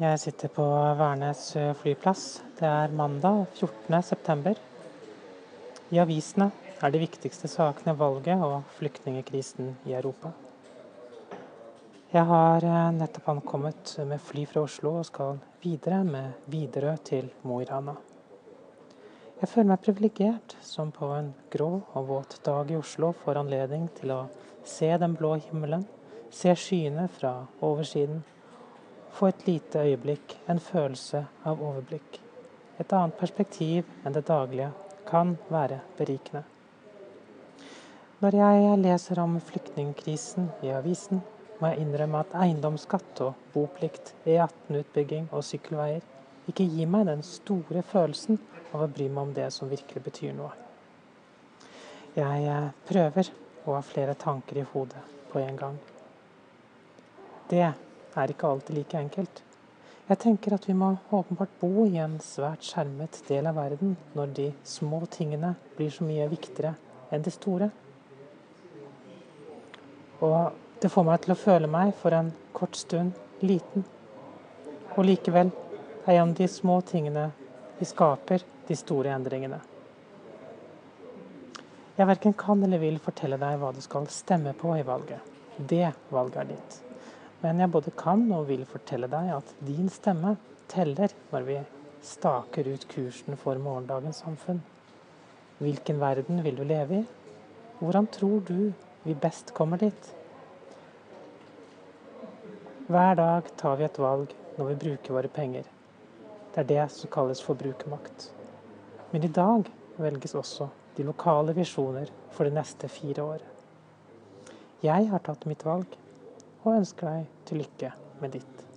Jeg sitter på Værnes flyplass. Det er mandag 14.9. I avisene er de viktigste sakene valget og flyktningkrisen i Europa. Jeg har eh, nettopp ankommet med fly fra Oslo og skal videre med Widerøe til Mo i Rana. Jeg føler meg privilegert som på en grå og våt dag i Oslo får anledning til å se den blå himmelen, se skyene fra oversiden få et lite øyeblikk, en følelse av overblikk. Et annet perspektiv enn det daglige kan være berikende. Når jeg leser om flyktningkrisen i avisen, må jeg innrømme at eiendomsskatt og boplikt, E18-utbygging og sykkelveier ikke gir meg den store følelsen av å bry meg om det som virkelig betyr noe. Jeg eh, prøver å ha flere tanker i hodet på en gang. Det er ikke alltid like enkelt. Jeg tenker at vi må åpenbart bo i en svært skjermet del av verden når de små tingene blir så mye viktigere enn de store. Og det får meg til å føle meg for en kort stund liten. Og likevel er gjennom de små tingene vi skaper de store endringene. Jeg verken kan eller vil fortelle deg hva du skal stemme på i valget. Det valget er ditt. Men jeg både kan og vil fortelle deg at din stemme teller når vi staker ut kursen for morgendagens samfunn. Hvilken verden vil du leve i? Hvordan tror du vi best kommer dit? Hver dag tar vi et valg når vi bruker våre penger. Det er det som kalles forbrukermakt. Men i dag velges også de lokale visjoner for de neste fire år. Jeg har tatt mitt valg og ønsker deg til lykke med ditt.